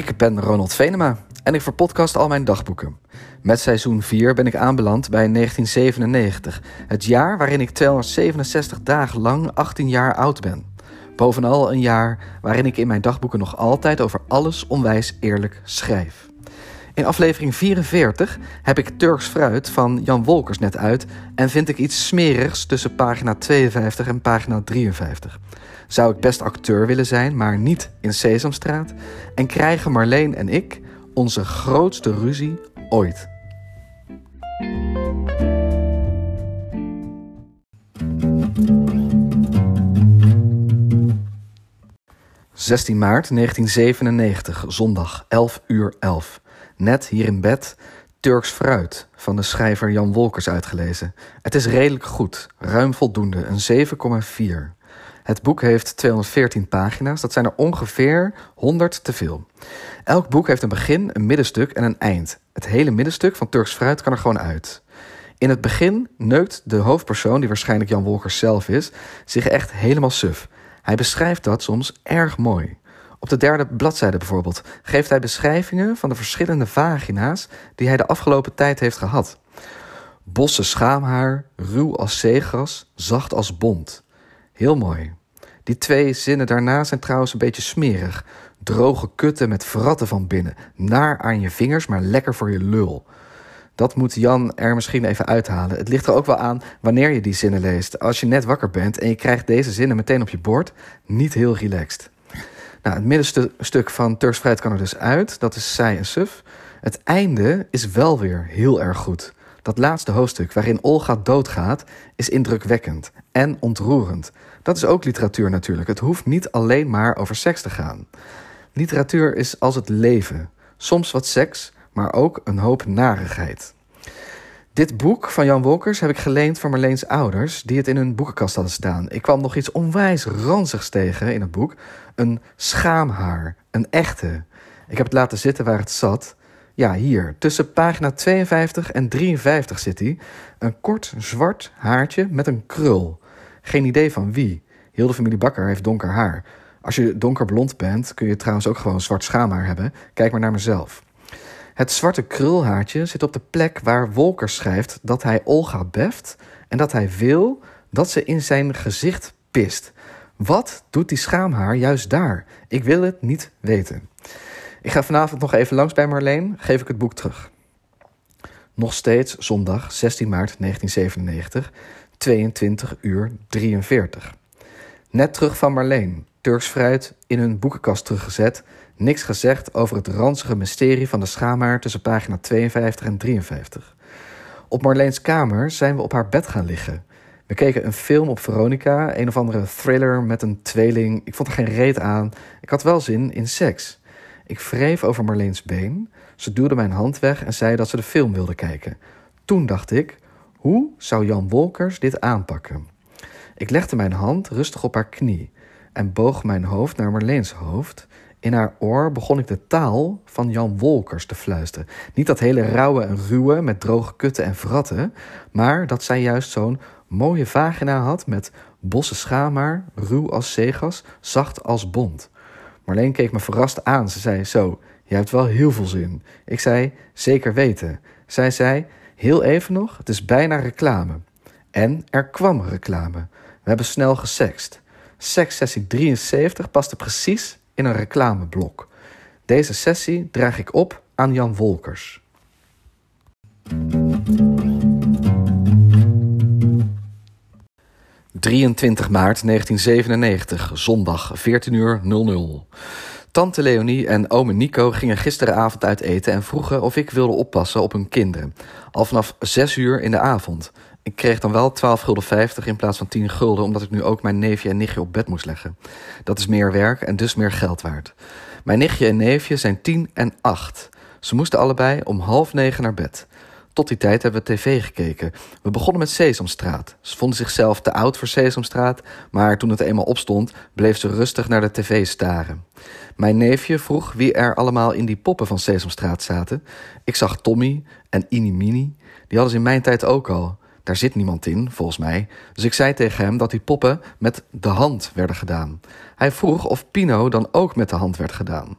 Ik ben Ronald Venema en ik verpodcast al mijn dagboeken. Met seizoen 4 ben ik aanbeland bij 1997, het jaar waarin ik 267 dagen lang 18 jaar oud ben. Bovenal een jaar waarin ik in mijn dagboeken nog altijd over alles onwijs eerlijk schrijf. In aflevering 44 heb ik Turks fruit van Jan Wolkers net uit en vind ik iets smerigs tussen pagina 52 en pagina 53. Zou ik best acteur willen zijn, maar niet in Sesamstraat? En krijgen Marleen en ik onze grootste ruzie ooit. ...16 maart 1997, zondag, 11 uur 11. Net hier in bed Turks Fruit van de schrijver Jan Wolkers uitgelezen. Het is redelijk goed, ruim voldoende, een 7,4. Het boek heeft 214 pagina's, dat zijn er ongeveer 100 te veel. Elk boek heeft een begin, een middenstuk en een eind. Het hele middenstuk van Turks Fruit kan er gewoon uit. In het begin neukt de hoofdpersoon, die waarschijnlijk Jan Wolkers zelf is, zich echt helemaal suf. Hij beschrijft dat soms erg mooi. Op de derde bladzijde bijvoorbeeld geeft hij beschrijvingen van de verschillende vagina's die hij de afgelopen tijd heeft gehad. Bosse schaamhaar, ruw als zeegras, zacht als bont. Heel mooi. Die twee zinnen daarna zijn trouwens een beetje smerig. Droge kutten met vratten van binnen. Naar aan je vingers, maar lekker voor je lul. Dat moet Jan er misschien even uithalen. Het ligt er ook wel aan wanneer je die zinnen leest. Als je net wakker bent en je krijgt deze zinnen meteen op je bord, niet heel relaxed. Nou, het middenstuk van Turks Vrijheid kan er dus uit. Dat is zij en suf. Het einde is wel weer heel erg goed. Dat laatste hoofdstuk waarin Olga doodgaat is indrukwekkend en ontroerend. Dat is ook literatuur natuurlijk. Het hoeft niet alleen maar over seks te gaan. Literatuur is als het leven. Soms wat seks, maar ook een hoop narigheid. Dit boek van Jan Wolkers heb ik geleend van Marleens ouders, die het in hun boekenkast hadden staan. Ik kwam nog iets onwijs ranzigs tegen in het boek. Een schaamhaar, een echte. Ik heb het laten zitten waar het zat. Ja, hier, tussen pagina 52 en 53 zit hij. Een kort zwart haartje met een krul. Geen idee van wie. Heel de familie Bakker heeft donker haar. Als je donkerblond bent, kun je trouwens ook gewoon zwart schaamhaar hebben. Kijk maar naar mezelf. Het zwarte krulhaartje zit op de plek waar Wolker schrijft dat hij Olga beft en dat hij wil dat ze in zijn gezicht pist. Wat doet die schaamhaar juist daar? Ik wil het niet weten. Ik ga vanavond nog even langs bij Marleen, geef ik het boek terug. Nog steeds zondag 16 maart 1997, 22 uur 43. Net terug van Marleen, Turks fruit in hun boekenkast teruggezet. Niks gezegd over het ranzige mysterie van de schaamhaar tussen pagina 52 en 53. Op Marleens kamer zijn we op haar bed gaan liggen. We keken een film op Veronica, een of andere thriller met een tweeling. Ik vond er geen reet aan. Ik had wel zin in seks. Ik wreef over Marleens been. Ze duwde mijn hand weg en zei dat ze de film wilde kijken. Toen dacht ik, hoe zou Jan Wolkers dit aanpakken? Ik legde mijn hand rustig op haar knie en boog mijn hoofd naar Marleens hoofd. In haar oor begon ik de taal van Jan Wolkers te fluisteren. Niet dat hele rauwe en ruwe met droge kutten en vratten, maar dat zij juist zo'n mooie vagina had met bosse schaamhaar, ruw als zeegas, zacht als bont. Marleen keek me verrast aan. Ze zei: Zo, je hebt wel heel veel zin. Ik zei: Zeker weten. Zij zei: Heel even nog, het is bijna reclame. En er kwam reclame. We hebben snel gesext. Sekssessie 73 paste precies in een reclameblok. Deze sessie draag ik op aan Jan Wolkers. 23 maart 1997, zondag, 14 uur 00. Tante Leonie en ome Nico gingen gisteravond uit eten en vroegen of ik wilde oppassen op hun kinderen. Al vanaf 6 uur in de avond. Ik kreeg dan wel 12 gulden 50 in plaats van 10 gulden, omdat ik nu ook mijn neefje en nichtje op bed moest leggen. Dat is meer werk en dus meer geld waard. Mijn nichtje en neefje zijn 10 en 8. Ze moesten allebei om half negen naar bed. Tot die tijd hebben we tv gekeken. We begonnen met Sesamstraat. Ze vonden zichzelf te oud voor Sesamstraat, maar toen het eenmaal opstond, bleef ze rustig naar de tv staren. Mijn neefje vroeg wie er allemaal in die poppen van Sesamstraat zaten. Ik zag Tommy en Inimini. Die hadden ze in mijn tijd ook al. Daar zit niemand in, volgens mij. Dus ik zei tegen hem dat die poppen met de hand werden gedaan. Hij vroeg of Pino dan ook met de hand werd gedaan.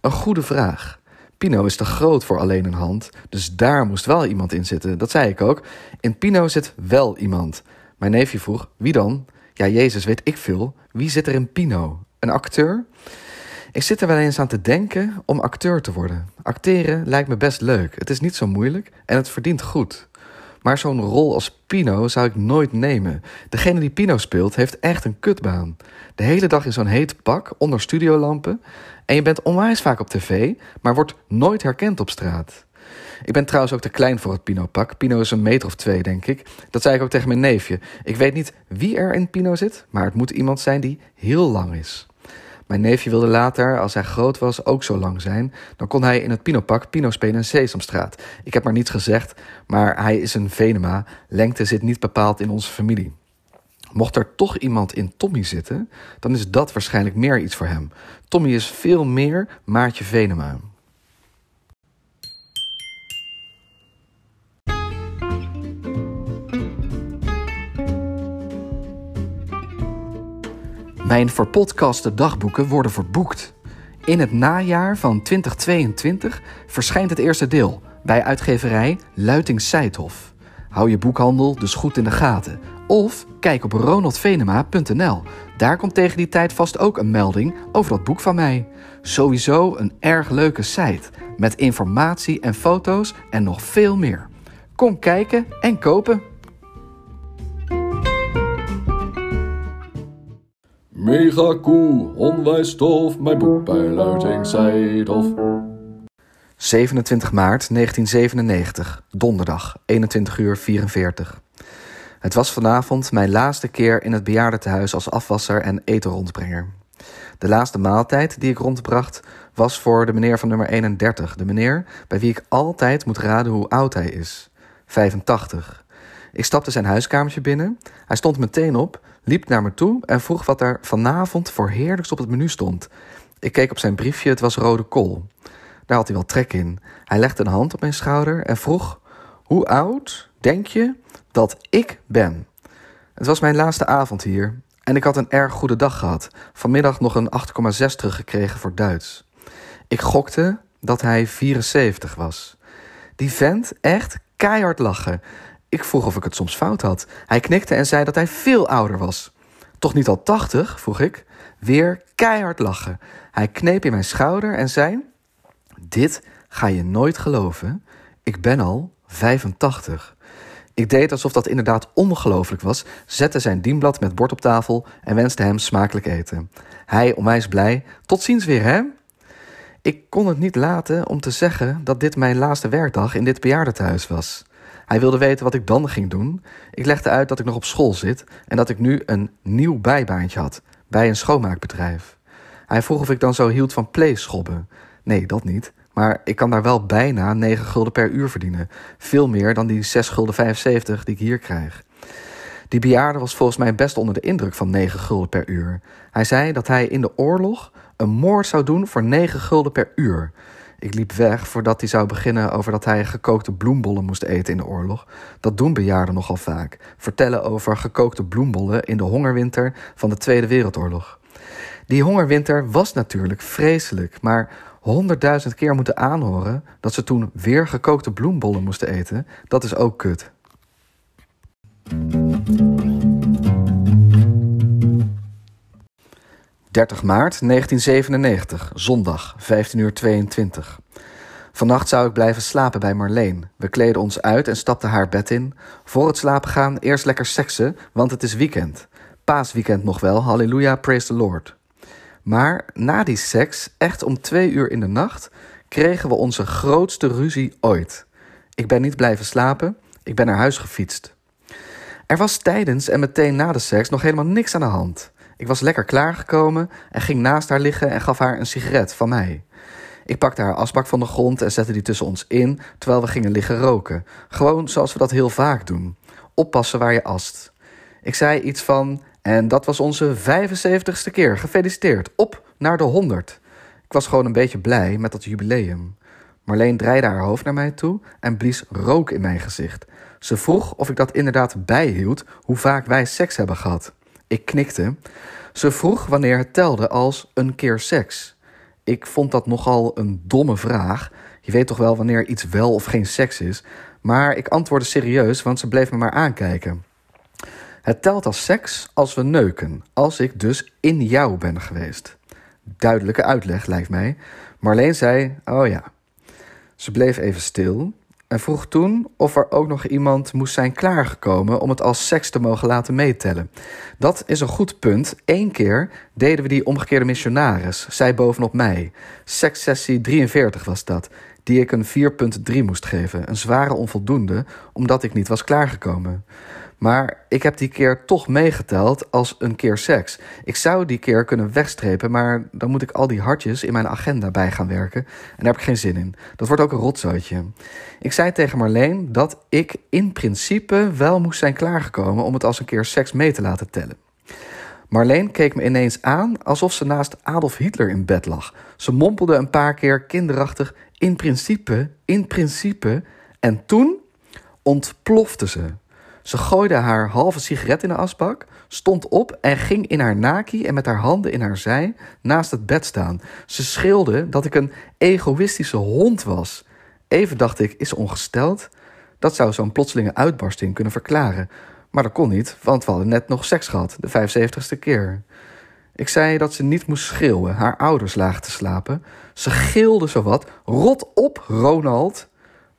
Een goede vraag. Pino is te groot voor alleen een hand, dus daar moest wel iemand in zitten. Dat zei ik ook. In Pino zit wel iemand. Mijn neefje vroeg, wie dan? Ja, Jezus, weet ik veel. Wie zit er in Pino? Een acteur? Ik zit er wel eens aan te denken om acteur te worden. Acteren lijkt me best leuk. Het is niet zo moeilijk en het verdient goed. Maar zo'n rol als Pino zou ik nooit nemen. Degene die Pino speelt heeft echt een kutbaan. De hele dag in zo'n heet pak onder studiolampen. En je bent onwijs vaak op tv, maar wordt nooit herkend op straat. Ik ben trouwens ook te klein voor het Pino-pak. Pino is een meter of twee, denk ik. Dat zei ik ook tegen mijn neefje. Ik weet niet wie er in Pino zit, maar het moet iemand zijn die heel lang is. Mijn neefje wilde later, als hij groot was, ook zo lang zijn. Dan kon hij in het Pinopak Pino spelen in Sesamstraat. Ik heb maar niets gezegd, maar hij is een Venema. Lengte zit niet bepaald in onze familie. Mocht er toch iemand in Tommy zitten, dan is dat waarschijnlijk meer iets voor hem. Tommy is veel meer Maartje Venema. Mijn verpodcaste dagboeken worden verboekt. In het najaar van 2022 verschijnt het eerste deel bij uitgeverij Luiting Seidhof. Hou je boekhandel dus goed in de gaten. Of kijk op ronaldvenema.nl. Daar komt tegen die tijd vast ook een melding over dat boek van mij. Sowieso een erg leuke site met informatie en foto's en nog veel meer. Kom kijken en kopen. Mega cool, onwijs tof, mijn boek bij Luiting Seidhof. 27 maart 1997, donderdag, 21 uur 44. Het was vanavond mijn laatste keer in het bejaardentehuis als afwasser en etenrondbrenger. De laatste maaltijd die ik rondbracht was voor de meneer van nummer 31, de meneer bij wie ik altijd moet raden hoe oud hij is. 85. Ik stapte zijn huiskamertje binnen. Hij stond meteen op, liep naar me toe en vroeg wat er vanavond voor heerlijks op het menu stond. Ik keek op zijn briefje, het was rode kool. Daar had hij wel trek in. Hij legde een hand op mijn schouder en vroeg: Hoe oud denk je dat ik ben? Het was mijn laatste avond hier en ik had een erg goede dag gehad. Vanmiddag nog een 8,6 teruggekregen voor Duits. Ik gokte dat hij 74 was. Die vent echt keihard lachen. Ik vroeg of ik het soms fout had. Hij knikte en zei dat hij veel ouder was. Toch niet al 80? vroeg ik. Weer keihard lachen. Hij kneep in mijn schouder en zei: Dit ga je nooit geloven. Ik ben al 85. Ik deed alsof dat inderdaad ongelooflijk was, zette zijn dienblad met bord op tafel en wenste hem smakelijk eten. Hij onwijs blij. Tot ziens weer, hè? Ik kon het niet laten om te zeggen dat dit mijn laatste werkdag in dit bejaardentehuis was. Hij wilde weten wat ik dan ging doen. Ik legde uit dat ik nog op school zit en dat ik nu een nieuw bijbaantje had bij een schoonmaakbedrijf. Hij vroeg of ik dan zo hield van pleeschobben. Nee, dat niet. Maar ik kan daar wel bijna 9 gulden per uur verdienen. Veel meer dan die 6 gulden 75 die ik hier krijg. Die bejaarde was volgens mij best onder de indruk van 9 gulden per uur. Hij zei dat hij in de oorlog een moord zou doen voor 9 gulden per uur. Ik liep weg voordat hij zou beginnen over dat hij gekookte bloembollen moest eten in de oorlog. Dat doen bejaarden nogal vaak. Vertellen over gekookte bloembollen in de hongerwinter van de Tweede Wereldoorlog. Die hongerwinter was natuurlijk vreselijk, maar honderdduizend keer moeten aanhoren dat ze toen weer gekookte bloembollen moesten eten, dat is ook kut. 30 maart 1997, zondag, 15 uur 22. Vannacht zou ik blijven slapen bij Marleen. We kleden ons uit en stapten haar bed in. Voor het slapen gaan eerst lekker seksen, want het is weekend. Paasweekend nog wel, halleluja, praise the Lord. Maar na die seks, echt om twee uur in de nacht, kregen we onze grootste ruzie ooit. Ik ben niet blijven slapen, ik ben naar huis gefietst. Er was tijdens en meteen na de seks nog helemaal niks aan de hand. Ik was lekker klaargekomen en ging naast haar liggen en gaf haar een sigaret van mij. Ik pakte haar asbak van de grond en zette die tussen ons in terwijl we gingen liggen roken. Gewoon zoals we dat heel vaak doen. Oppassen waar je ast. Ik zei iets van: En dat was onze 75ste keer. Gefeliciteerd. Op naar de 100. Ik was gewoon een beetje blij met dat jubileum. Marleen draaide haar hoofd naar mij toe en blies rook in mijn gezicht. Ze vroeg of ik dat inderdaad bijhield hoe vaak wij seks hebben gehad. Ik knikte. Ze vroeg wanneer het telde als een keer seks. Ik vond dat nogal een domme vraag. Je weet toch wel wanneer iets wel of geen seks is. Maar ik antwoordde serieus, want ze bleef me maar aankijken. Het telt als seks als we neuken, als ik dus in jou ben geweest. Duidelijke uitleg lijkt mij. Marleen zei: Oh ja. Ze bleef even stil en vroeg toen of er ook nog iemand moest zijn klaargekomen om het als seks te mogen laten meetellen. Dat is een goed punt. Eén keer deden we die omgekeerde missionaris, zij bovenop mij. Sekssessie 43 was dat, die ik een 4.3 moest geven. Een zware onvoldoende, omdat ik niet was klaargekomen. Maar ik heb die keer toch meegeteld als een keer seks. Ik zou die keer kunnen wegstrepen, maar dan moet ik al die hartjes in mijn agenda bij gaan werken. En daar heb ik geen zin in. Dat wordt ook een rotzootje. Ik zei tegen Marleen dat ik in principe wel moest zijn klaargekomen om het als een keer seks mee te laten tellen. Marleen keek me ineens aan alsof ze naast Adolf Hitler in bed lag. Ze mompelde een paar keer kinderachtig: in principe, in principe. En toen ontplofte ze. Ze gooide haar halve sigaret in de asbak, stond op en ging in haar naki en met haar handen in haar zij naast het bed staan. Ze schreeuwde dat ik een egoïstische hond was. Even dacht ik, is ongesteld? Dat zou zo'n plotselinge uitbarsting kunnen verklaren. Maar dat kon niet, want we hadden net nog seks gehad, de 75ste keer. Ik zei dat ze niet moest schreeuwen, haar ouders lagen te slapen. Ze gilde zowat, rot op, Ronald.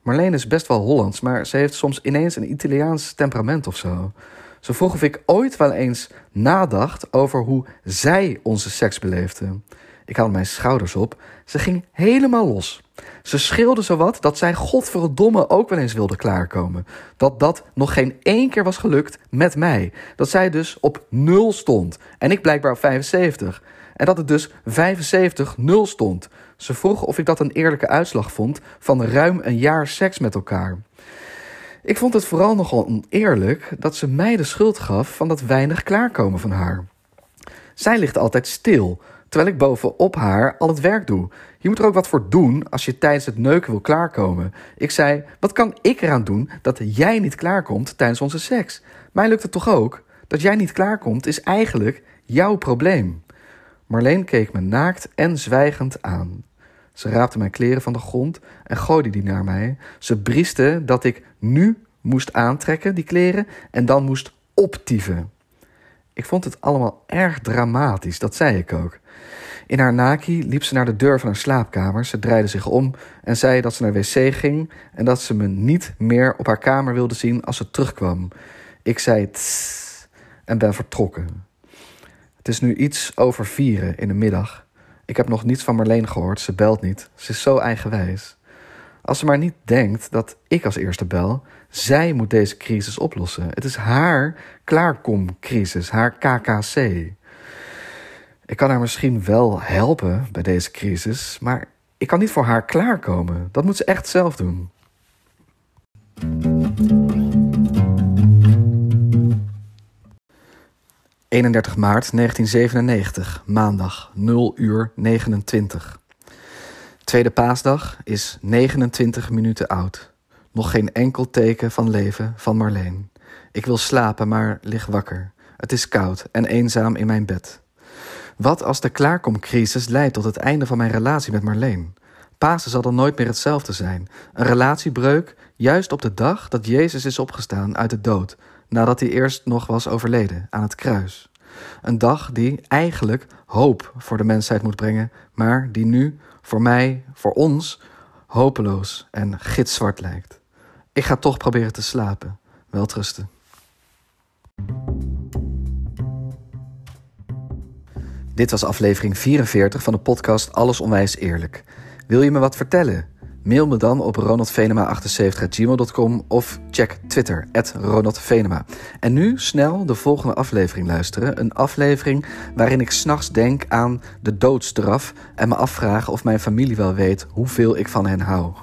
Marleen is best wel Hollands, maar ze heeft soms ineens een Italiaans temperament of zo. Ze vroeg of ik ooit wel eens nadacht over hoe zij onze seks beleefde. Ik haalde mijn schouders op. Ze ging helemaal los. Ze schreeuwde zowat dat zij godverdomme ook wel eens wilde klaarkomen. Dat dat nog geen één keer was gelukt met mij. Dat zij dus op nul stond. En ik blijkbaar op 75. En dat het dus 75-0 stond. Ze vroeg of ik dat een eerlijke uitslag vond van ruim een jaar seks met elkaar. Ik vond het vooral nogal oneerlijk dat ze mij de schuld gaf van dat weinig klaarkomen van haar. Zij ligt altijd stil, terwijl ik bovenop haar al het werk doe. Je moet er ook wat voor doen als je tijdens het neuken wil klaarkomen. Ik zei: Wat kan ik eraan doen dat jij niet klaarkomt tijdens onze seks? Mij lukt het toch ook? Dat jij niet klaarkomt is eigenlijk jouw probleem. Marleen keek me naakt en zwijgend aan. Ze raapte mijn kleren van de grond en gooide die naar mij. Ze brieste dat ik nu moest aantrekken, die kleren, en dan moest optieven. Ik vond het allemaal erg dramatisch, dat zei ik ook. In haar naki liep ze naar de deur van haar slaapkamer. Ze draaide zich om en zei dat ze naar wc ging en dat ze me niet meer op haar kamer wilde zien als ze terugkwam. Ik zei tss en ben vertrokken. Het is nu iets over vieren in de middag. Ik heb nog niets van Marleen gehoord. Ze belt niet. Ze is zo eigenwijs. Als ze maar niet denkt dat ik als eerste bel, zij moet deze crisis oplossen. Het is haar klaarkomcrisis, haar KKC. Ik kan haar misschien wel helpen bij deze crisis, maar ik kan niet voor haar klaarkomen. Dat moet ze echt zelf doen. 31 maart 1997, maandag, 0 uur 29. Tweede paasdag is 29 minuten oud. Nog geen enkel teken van leven van Marleen. Ik wil slapen, maar lig wakker. Het is koud en eenzaam in mijn bed. Wat als de klaarkomcrisis leidt tot het einde van mijn relatie met Marleen? Pasen zal dan nooit meer hetzelfde zijn. Een relatiebreuk juist op de dag dat Jezus is opgestaan uit de dood, nadat hij eerst nog was overleden aan het kruis. Een dag die eigenlijk hoop voor de mensheid moet brengen, maar die nu voor mij, voor ons, hopeloos en gitzwart lijkt. Ik ga toch proberen te slapen. Weltrusten. Dit was aflevering 44 van de podcast Alles Onwijs Eerlijk. Wil je me wat vertellen? Mail me dan op ronaldvenema78.gmail.com of check Twitter, @ronaldvenema. En nu snel de volgende aflevering luisteren. Een aflevering waarin ik s'nachts denk aan de doodstraf... en me afvraag of mijn familie wel weet hoeveel ik van hen hou.